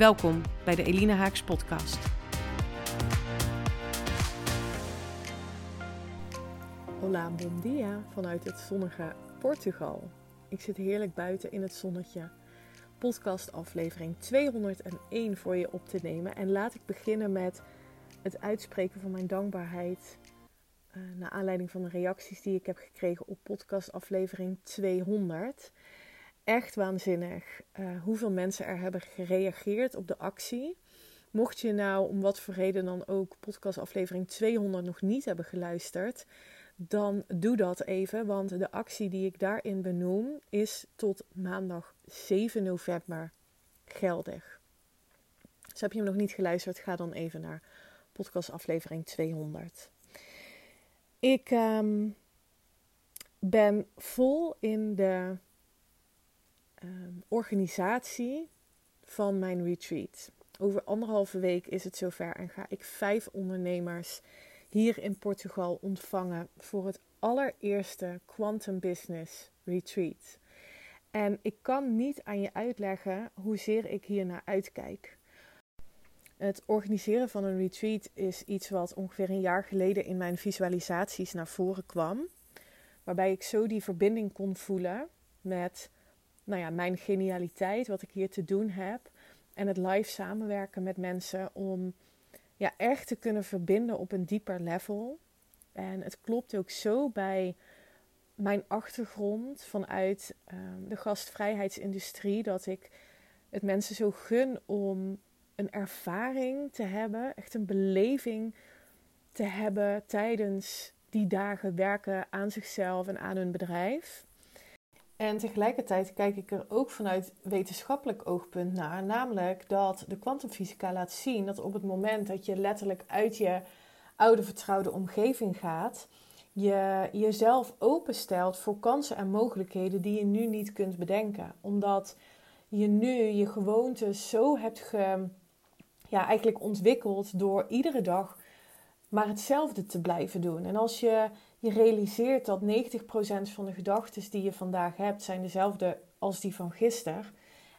Welkom bij de Elina Haaks podcast. Hola, bon dia vanuit het zonnige Portugal. Ik zit heerlijk buiten in het zonnetje. Podcast aflevering 201 voor je op te nemen. En laat ik beginnen met het uitspreken van mijn dankbaarheid. Uh, naar aanleiding van de reacties die ik heb gekregen op podcast aflevering 200 echt waanzinnig uh, hoeveel mensen er hebben gereageerd op de actie. Mocht je nou om wat voor reden dan ook podcastaflevering 200 nog niet hebben geluisterd, dan doe dat even. Want de actie die ik daarin benoem is tot maandag 7 november geldig. Dus heb je hem nog niet geluisterd, ga dan even naar podcastaflevering 200. Ik um, ben vol in de Ehm, organisatie van mijn retreat. Over anderhalve week is het zover en ga ik vijf ondernemers hier in Portugal ontvangen voor het allereerste Quantum Business Retreat. En ik kan niet aan je uitleggen hoezeer ik hier naar uitkijk. Het organiseren van een retreat is iets wat ongeveer een jaar geleden in mijn visualisaties naar voren kwam. Waarbij ik zo die verbinding kon voelen met nou ja, mijn genialiteit, wat ik hier te doen heb. En het live samenwerken met mensen om ja, echt te kunnen verbinden op een dieper level. En het klopt ook zo bij mijn achtergrond vanuit ehm, de gastvrijheidsindustrie dat ik het mensen zo gun om een ervaring te hebben, echt een beleving te hebben tijdens die dagen werken aan zichzelf en aan hun bedrijf. En tegelijkertijd kijk ik er ook vanuit wetenschappelijk oogpunt naar, namelijk dat de kwantumfysica laat zien dat op het moment dat je letterlijk uit je oude vertrouwde omgeving gaat, je jezelf openstelt voor kansen en mogelijkheden die je nu niet kunt bedenken. Omdat je nu je gewoontes zo hebt ge, ja, eigenlijk ontwikkeld door iedere dag maar hetzelfde te blijven doen. En als je je realiseert dat 90% van de gedachten die je vandaag hebt, zijn dezelfde als die van gisteren.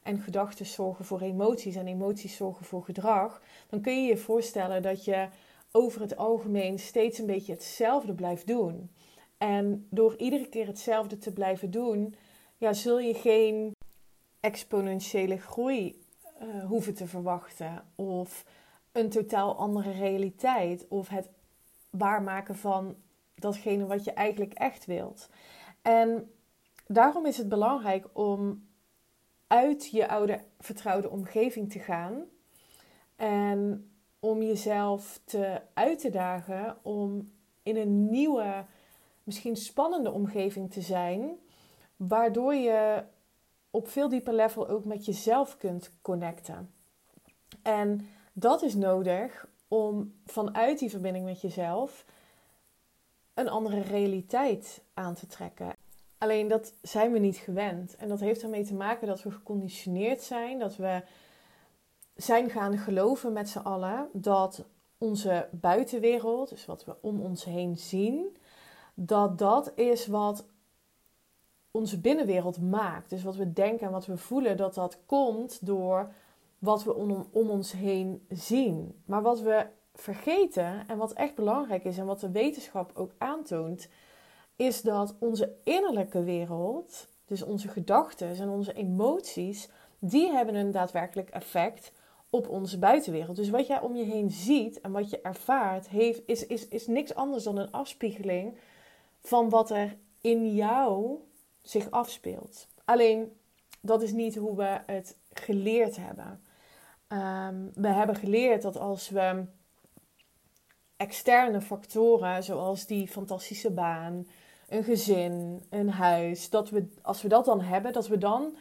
En gedachten zorgen voor emoties en emoties zorgen voor gedrag. Dan kun je je voorstellen dat je over het algemeen steeds een beetje hetzelfde blijft doen. En door iedere keer hetzelfde te blijven doen, ja, zul je geen exponentiële groei uh, hoeven te verwachten. Of een totaal andere realiteit. Of het waarmaken van datgene wat je eigenlijk echt wilt. En daarom is het belangrijk om uit je oude vertrouwde omgeving te gaan. En om jezelf te uit te dagen om in een nieuwe, misschien spannende omgeving te zijn. Waardoor je op veel dieper level ook met jezelf kunt connecten. En dat is nodig om vanuit die verbinding met jezelf een andere realiteit aan te trekken. Alleen dat zijn we niet gewend. En dat heeft ermee te maken dat we geconditioneerd zijn, dat we zijn gaan geloven met z'n allen dat onze buitenwereld, dus wat we om ons heen zien, dat dat is wat onze binnenwereld maakt. Dus wat we denken en wat we voelen, dat dat komt door wat we om, om ons heen zien. Maar wat we vergeten en wat echt belangrijk is en wat de wetenschap ook aantoont, is dat onze innerlijke wereld, dus onze gedachten en onze emoties, die hebben een daadwerkelijk effect op onze buitenwereld. Dus wat jij om je heen ziet en wat je ervaart, heeft, is, is, is niks anders dan een afspiegeling van wat er in jou zich afspeelt. Alleen dat is niet hoe we het geleerd hebben. Ehm, we hebben geleerd dat als we externe factoren, zoals die fantastische baan, een gezin, een huis, dat we, als we dat dan hebben, dat we dan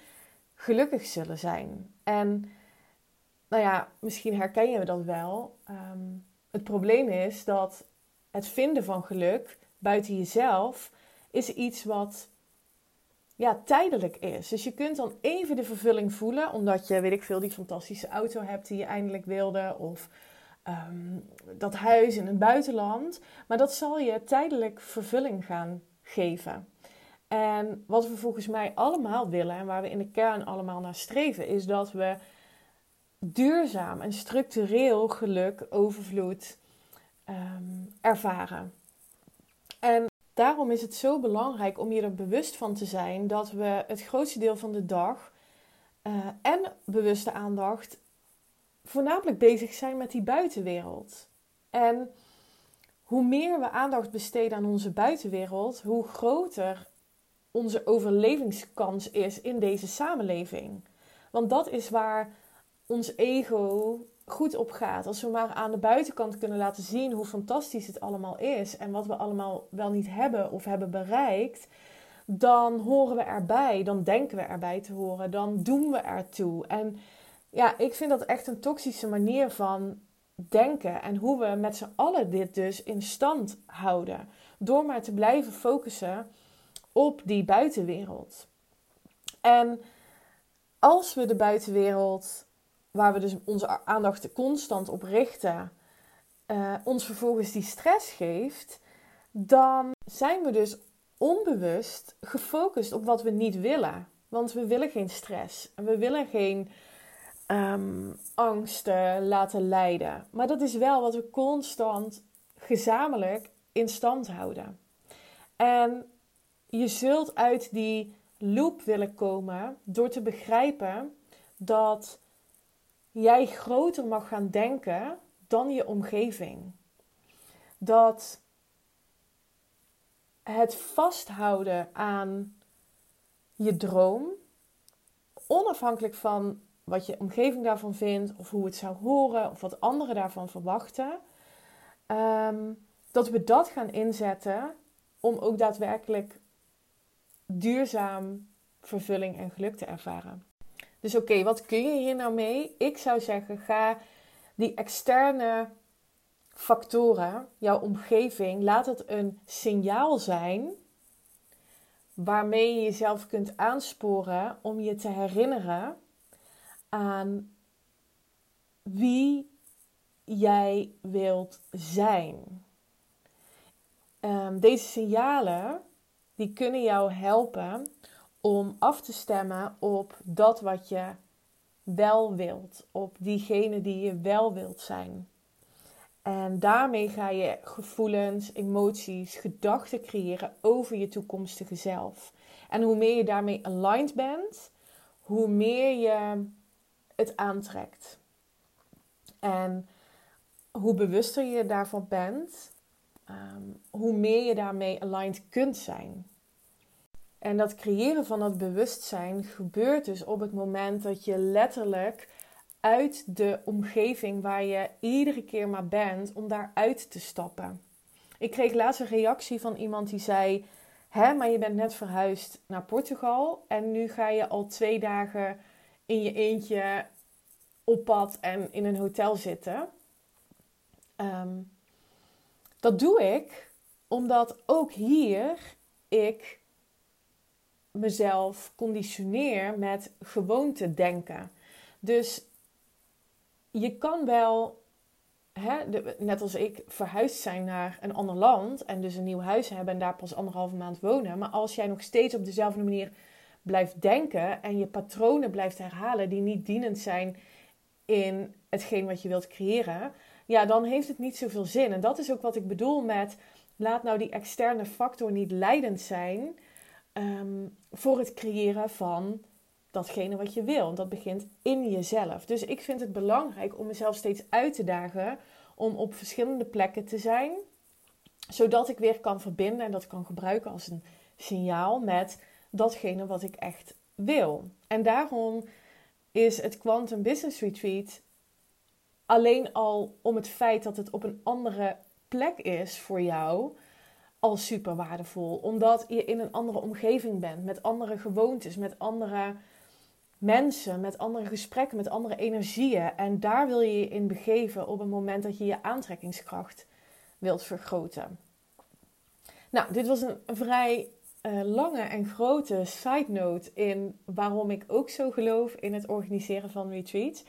gelukkig zullen zijn. En nou ja, misschien herken je dat wel. Ehm, het probleem is dat het vinden van geluk buiten jezelf is iets wat ja, tijdelijk is. Dus je kunt dan even de vervulling voelen, omdat je, weet ik veel, die fantastische auto hebt die je eindelijk wilde, of ehm, dat huis in het buitenland. Maar dat zal je tijdelijk vervulling gaan geven. En wat we volgens mij allemaal willen en waar we in de kern allemaal naar streven, is dat we duurzaam en structureel geluk, overvloed ehm, ervaren. En daarom is het zo belangrijk om je er bewust van te zijn dat we het grootste deel van de dag uh, en bewuste aandacht voornamelijk bezig zijn met die buitenwereld. En hoe meer we aandacht besteden aan onze buitenwereld, hoe groter onze overlevingskans is in deze samenleving. Want dat is waar ons ego goed op gaat. Als we maar aan de buitenkant kunnen laten zien hoe fantastisch het allemaal is en wat we allemaal wel niet hebben of hebben bereikt, dan horen we erbij, dan denken we erbij te horen, dan doen we ertoe. En ja, ik vind dat echt een toxische manier van denken en hoe we met z'n allen dit dus in stand houden. Door maar te blijven focussen op die buitenwereld. En als we de buitenwereld waar we dus onze aandacht constant op richten, uh, ons vervolgens die stress geeft, dan zijn we dus onbewust gefocust op wat we niet willen. Want we willen geen stress en we willen geen um, angsten laten leiden. Maar dat is wel wat we constant gezamenlijk in stand houden. En je zult uit die loop willen komen door te begrijpen dat jij groter mag gaan denken dan je omgeving. Dat het vasthouden aan je droom, onafhankelijk van wat je omgeving daarvan vindt, of hoe het zou horen, of wat anderen daarvan verwachten, ehm, dat we dat gaan inzetten om ook daadwerkelijk duurzaam vervulling en geluk te ervaren. Dus oké, wat kun je hier nou mee? Ik zou zeggen, ga die externe factoren, jouw omgeving, laat het een signaal zijn waarmee je jezelf kunt aansporen om je te herinneren aan wie jij wilt zijn. Ehm, deze signalen die kunnen jou helpen om af te stemmen op dat wat je wel wilt, op diegene die je wel wilt zijn. En daarmee ga je gevoelens, emoties, gedachten creëren over je toekomstige zelf. En hoe meer je daarmee aligned bent, hoe meer je het aantrekt. En hoe bewuster je daarvan bent, ehm, hoe meer je daarmee aligned kunt zijn. En dat creëren van dat bewustzijn gebeurt dus op het moment dat je letterlijk uit de omgeving waar je iedere keer maar bent, om daaruit te stappen. Ik kreeg laatst een reactie van iemand die zei: Hè, maar je bent net verhuisd naar Portugal en nu ga je al twee dagen in je eentje op pad en in een hotel zitten. Ehm, dat doe ik omdat ook hier ik mezelf conditioneer met gewoonte denken. Dus je kan wel, hè, net als ik, verhuisd zijn naar een ander land en dus een nieuw huis hebben en daar pas anderhalve maand wonen. Maar als jij nog steeds op dezelfde manier blijft denken en je patronen blijft herhalen die niet dienend zijn in hetgeen wat je wilt creëren, ja, dan heeft het niet zoveel zin. En dat is ook wat ik bedoel met laat nou die externe factor niet leidend zijn Ehm, voor het creëren van datgene wat je wil. Dat begint in jezelf. Dus ik vind het belangrijk om mezelf steeds uit te dagen om op verschillende plekken te zijn, zodat ik weer kan verbinden en dat kan gebruiken als een signaal met datgene wat ik echt wil. En daarom is het Quantum Business Retreat alleen al om het feit dat het op een andere plek is voor jou al super waardevol. Omdat je in een andere omgeving bent, met andere gewoontes, met andere mensen, met andere gesprekken, met andere energieën. En daar wil je je in begeven op het moment dat je je aantrekkingskracht wilt vergroten. Nou, dit was een vrij uh, lange en grote side note in waarom ik ook zo geloof in het organiseren van retreats.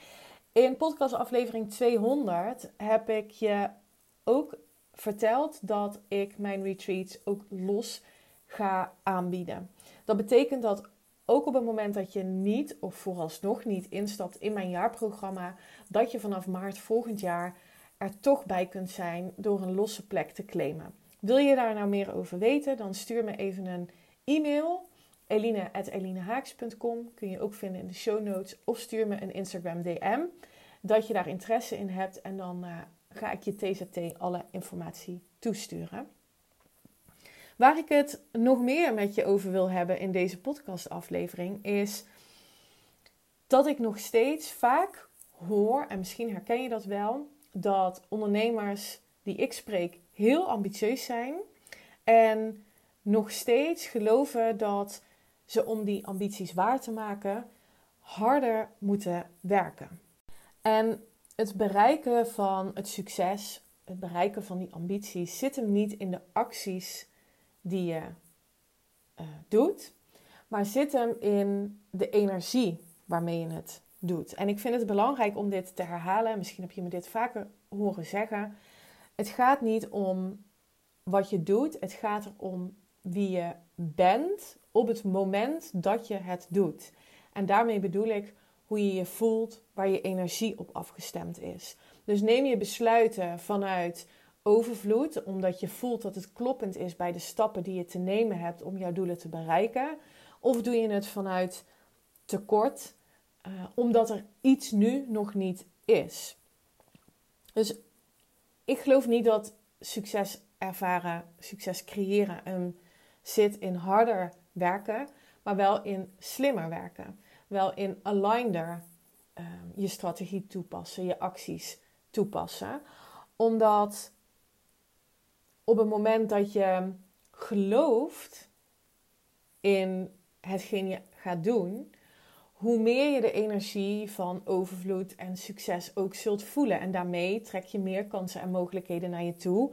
In podcast aflevering 200 heb ik je ook verteld dat ik mijn retreats ook los ga aanbieden. Dat betekent dat ook op het moment dat je niet, of vooralsnog niet, instapt in mijn jaarprogramma, dat je vanaf maart volgend jaar er toch bij kunt zijn door een losse plek te claimen. Wil je daar nou meer over weten, dan stuur me even een e-mail. eline.elinehaaks.com kun je ook vinden in de show notes. Of stuur me een Instagram DM dat je daar interesse in hebt. En dan uh, ga ik je TZT alle informatie toesturen. Waar ik het nog meer met je over wil hebben in deze podcastaflevering is dat ik nog steeds vaak hoor, en misschien herken je dat wel, dat ondernemers die ik spreek heel ambitieus zijn en nog steeds geloven dat ze om die ambities waar te maken harder moeten werken. En het bereiken van het succes, het bereiken van die ambities, zit hem niet in de acties die je uh, doet, maar zit hem in de energie waarmee je het doet. En ik vind het belangrijk om dit te herhalen. Misschien heb je me dit vaker horen zeggen. Het gaat niet om wat je doet, het gaat erom wie je bent op het moment dat je het doet. En daarmee bedoel ik hoe je je voelt, waar je energie op afgestemd is. Dus neem je besluiten vanuit overvloed, omdat je voelt dat het kloppend is bij de stappen die je te nemen hebt om jouw doelen te bereiken? Of doe je het vanuit tekort, uh, omdat er iets nu nog niet is? Dus ik geloof niet dat succes ervaren, succes creëren um, zit in harder werken, maar wel in slimmer werken. Wel in aligneder uh, je strategie toepassen, je acties toepassen. Omdat op het moment dat je gelooft in hetgeen je gaat doen, hoe meer je de energie van overvloed en succes ook zult voelen. En daarmee trek je meer kansen en mogelijkheden naar je toe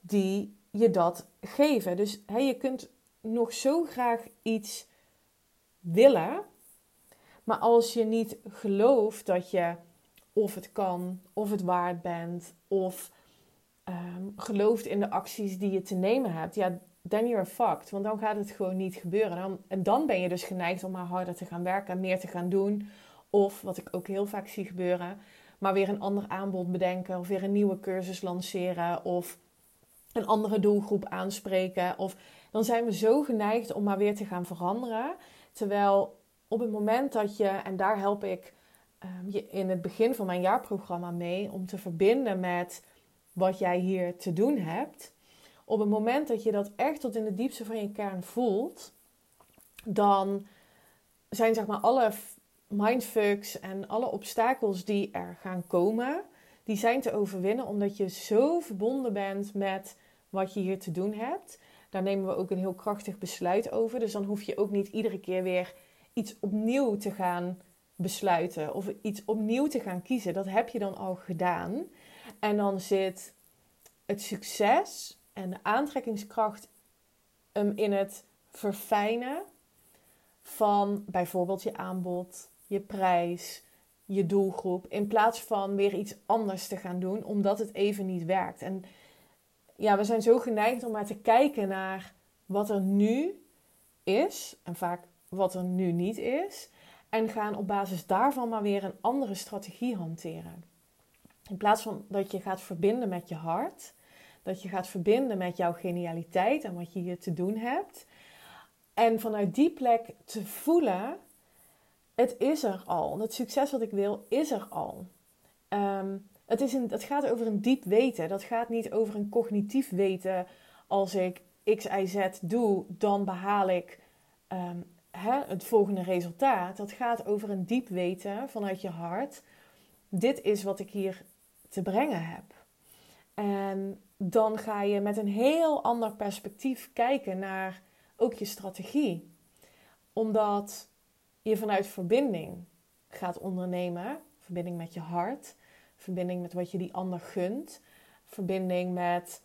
die je dat geven. Dus hey, je kunt nog zo graag iets willen, maar als je niet gelooft dat je of het kan, of het waard bent, of um, gelooft in de acties die je te nemen hebt, ja, then you're fucked. Want dan gaat het gewoon niet gebeuren. Dan, en dan ben je dus geneigd om maar harder te gaan werken en meer te gaan doen. Of, wat ik ook heel vaak zie gebeuren, maar weer een ander aanbod bedenken. Of weer een nieuwe cursus lanceren. Of een andere doelgroep aanspreken. Of dan zijn we zo geneigd om maar weer te gaan veranderen. Terwijl op het moment dat je, en daar help ik um, je in het begin van mijn jaarprogramma mee, om te verbinden met wat jij hier te doen hebt. Op het moment dat je dat echt tot in de diepste van je kern voelt, dan zijn zeg maar alle mindfucks en alle obstakels die er gaan komen, die zijn te overwinnen omdat je zo verbonden bent met wat je hier te doen hebt. Daar nemen we ook een heel krachtig besluit over. Dus dan hoef je ook niet iedere keer weer iets opnieuw te gaan besluiten of iets opnieuw te gaan kiezen. Dat heb je dan al gedaan. En dan zit het succes en de aantrekkingskracht in het verfijnen van bijvoorbeeld je aanbod, je prijs, je doelgroep. In plaats van weer iets anders te gaan doen, omdat het even niet werkt. En ja, we zijn zo geneigd om maar te kijken naar wat er nu is. En vaak wat er nu niet is. En gaan op basis daarvan maar weer een andere strategie hanteren. In plaats van dat je gaat verbinden met je hart. Dat je gaat verbinden met jouw genialiteit en wat je hier te doen hebt. En vanuit die plek te voelen, het is er al. Het succes wat ik wil, is er al. Um, het, is een, het gaat over een diep weten. Dat gaat niet over een cognitief weten. Als ik X, Y, Z doe, dan behaal ik hè, het volgende resultaat. Dat gaat over een diep weten vanuit je hart. Dit is wat ik hier te brengen heb. En dan ga je met een heel ander perspectief kijken naar ook je strategie. Omdat je vanuit verbinding gaat ondernemen, verbinding met je hart, verbinding met wat je die ander gunt, verbinding met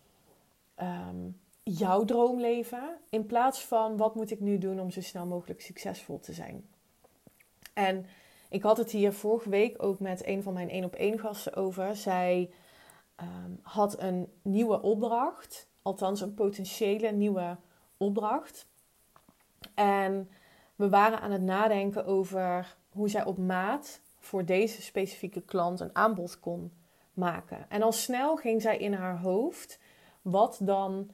ehm, jouw droomleven, in plaats van wat moet ik nu doen om zo snel mogelijk succesvol te zijn. En ik had het hier vorige week ook met een van mijn één op één gasten over. Zij ehm, had een nieuwe opdracht, althans een potentiële nieuwe opdracht. En we waren aan het nadenken over hoe zij op maat voor deze specifieke klant een aanbod kon maken. En al snel ging zij in haar hoofd wat dan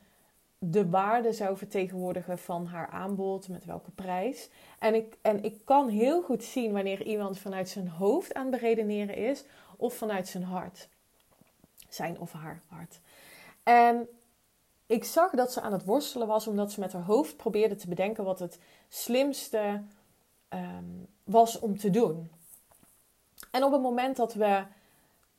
de waarde zou vertegenwoordigen van haar aanbod, met welke prijs. En ik, en ik kan heel goed zien wanneer iemand vanuit zijn hoofd aan het beredeneren is of vanuit zijn hart. Zijn of haar hart. En ik zag dat ze aan het worstelen was omdat ze met haar hoofd probeerde te bedenken wat het slimste ehm, was om te doen. En op het moment dat we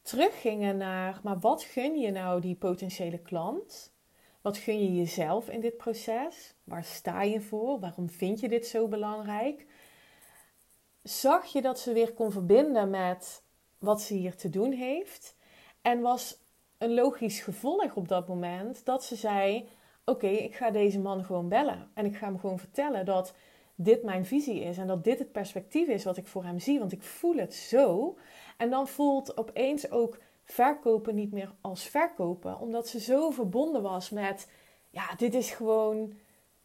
teruggingen naar, maar wat gun je nou die potentiële klant? Wat gun je jezelf in dit proces? Waar sta je voor? Waarom vind je dit zo belangrijk? Zag je dat ze weer kon verbinden met wat ze hier te doen heeft? En was een logisch gevolg op dat moment dat ze zei: Oké, ik ga deze man gewoon bellen. En ik ga hem gewoon vertellen dat dit mijn visie is en dat dit het perspectief is wat ik voor hem zie, want ik voel het zo. En dan voelt opeens ook verkopen niet meer als verkopen, omdat ze zo verbonden was met, ja, dit is gewoon,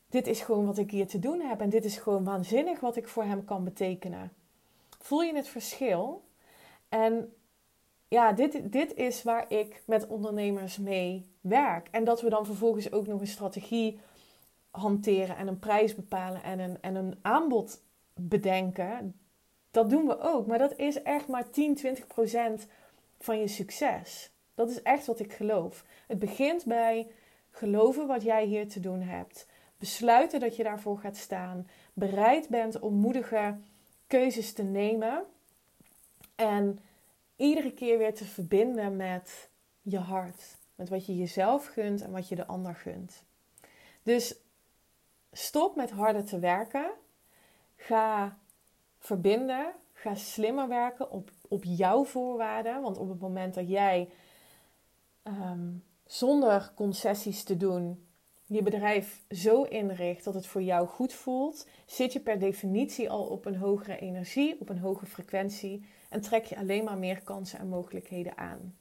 dit is gewoon wat ik hier te doen heb en dit is gewoon waanzinnig wat ik voor hem kan betekenen. Voel je het verschil? En ja, dit, dit is waar ik met ondernemers mee werk. En dat we dan vervolgens ook nog een strategie hanteren en een prijs bepalen en een, en een aanbod bedenken. Dat doen we ook. Maar dat is echt maar 10, 20 procent van je succes. Dat is echt wat ik geloof. Het begint bij geloven wat jij hier te doen hebt. Besluiten dat je daarvoor gaat staan. Bereid bent om moedige keuzes te nemen. En iedere keer weer te verbinden met je hart. Met wat je jezelf gunt en wat je de ander gunt. Dus stop met harder te werken. Ga verbinden. Ga slimmer werken op, op jouw voorwaarden. Want op het moment dat jij ehm, zonder concessies te doen je bedrijf zo inricht dat het voor jou goed voelt, zit je per definitie al op een hogere energie, op een hoge frequentie en trek je alleen maar meer kansen en mogelijkheden aan.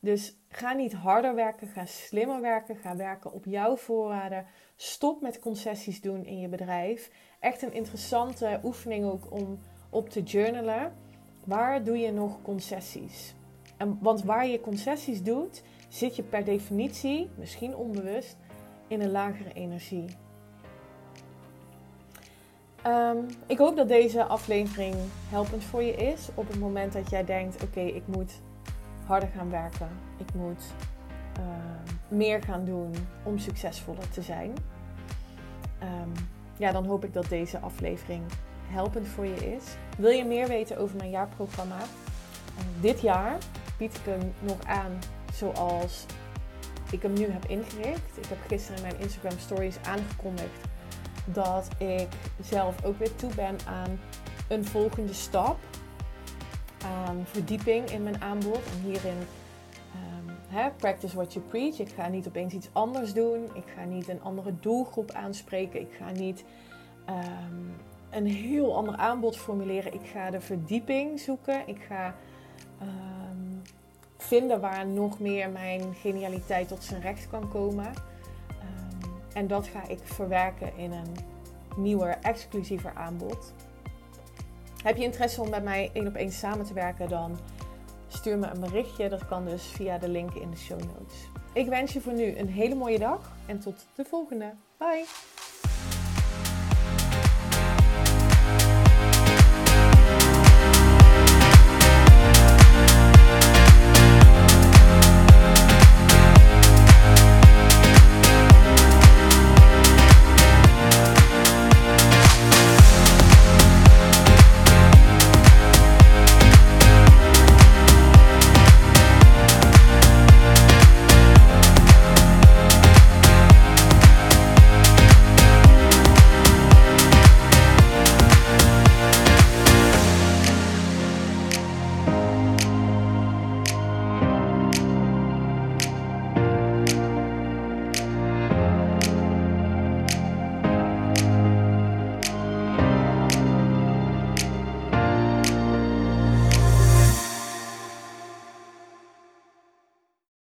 Dus ga niet harder werken, ga slimmer werken, ga werken op jouw voorwaarden. Stop met concessies doen in je bedrijf. Echt een interessante oefening ook om op te journalen. Waar doe je nog concessies? En, want waar je concessies doet, zit je per definitie, misschien onbewust, in een lagere energie. Ehm, ik hoop dat deze aflevering helpend voor je is op het moment dat jij denkt: oké, ik moet harder gaan werken. Ik moet ehm, meer gaan doen om succesvoller te zijn. Ehm, ja, dan hoop ik dat deze aflevering helpend voor je is. Wil je meer weten over mijn jaarprogramma? Uh, dit jaar bied ik hem nog aan zoals ik hem nu heb ingericht. Ik heb gisteren in mijn Instagram stories aangekondigd dat ik zelf ook weer toe ben aan een volgende stap. Aan verdieping in mijn aanbod. En hierin hè, practice what you preach. Ik ga niet opeens iets anders doen. Ik ga niet een andere doelgroep aanspreken. Ik ga niet um, een heel ander aanbod formuleren. Ik ga de verdieping zoeken. Ik ga um, vinden waar nog meer mijn genialiteit tot zijn recht kan komen. En dat ga ik verwerken in een nieuwer, exclusiever aanbod. Heb je interesse om met mij één op één samen te werken, dan stuur me een berichtje. Dat kan dus via de link in de show notes. Ik wens je voor nu een hele mooie dag en tot de volgende. Bye!